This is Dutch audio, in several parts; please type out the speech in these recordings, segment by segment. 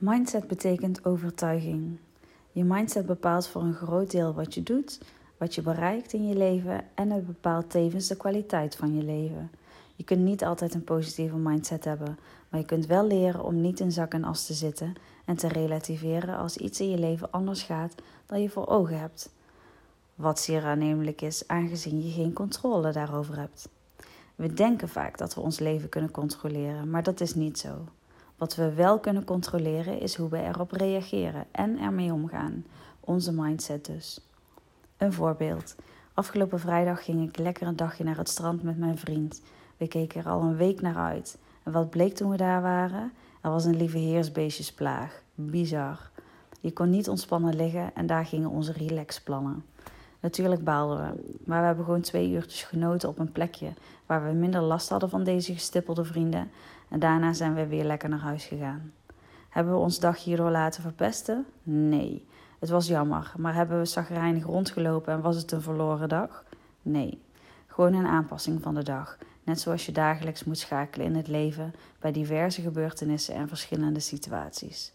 Mindset betekent overtuiging. Je mindset bepaalt voor een groot deel wat je doet, wat je bereikt in je leven en het bepaalt tevens de kwaliteit van je leven. Je kunt niet altijd een positieve mindset hebben, maar je kunt wel leren om niet in zak en as te zitten en te relativeren als iets in je leven anders gaat dan je voor ogen hebt. Wat zeer aannemelijk is, aangezien je geen controle daarover hebt. We denken vaak dat we ons leven kunnen controleren, maar dat is niet zo. Wat we wel kunnen controleren is hoe we erop reageren en ermee omgaan. Onze mindset dus. Een voorbeeld. Afgelopen vrijdag ging ik lekker een dagje naar het strand met mijn vriend. We keken er al een week naar uit. En wat bleek toen we daar waren? Er was een lieve heersbeestjesplaag. Bizar. Je kon niet ontspannen liggen en daar gingen onze relaxplannen. Natuurlijk baalden we, maar we hebben gewoon twee uurtjes genoten op een plekje waar we minder last hadden van deze gestippelde vrienden en daarna zijn we weer lekker naar huis gegaan. Hebben we ons dag hierdoor laten verpesten? Nee. Het was jammer, maar hebben we zagrijnig rondgelopen en was het een verloren dag? Nee. Gewoon een aanpassing van de dag, net zoals je dagelijks moet schakelen in het leven bij diverse gebeurtenissen en verschillende situaties.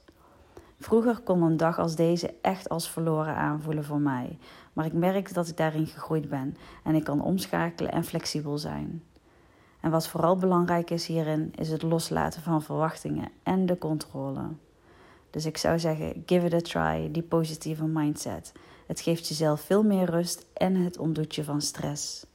Vroeger kon een dag als deze echt als verloren aanvoelen voor mij, maar ik merk dat ik daarin gegroeid ben en ik kan omschakelen en flexibel zijn. En wat vooral belangrijk is hierin, is het loslaten van verwachtingen en de controle. Dus ik zou zeggen, give it a try, die positieve mindset. Het geeft jezelf veel meer rust en het ontdoet je van stress.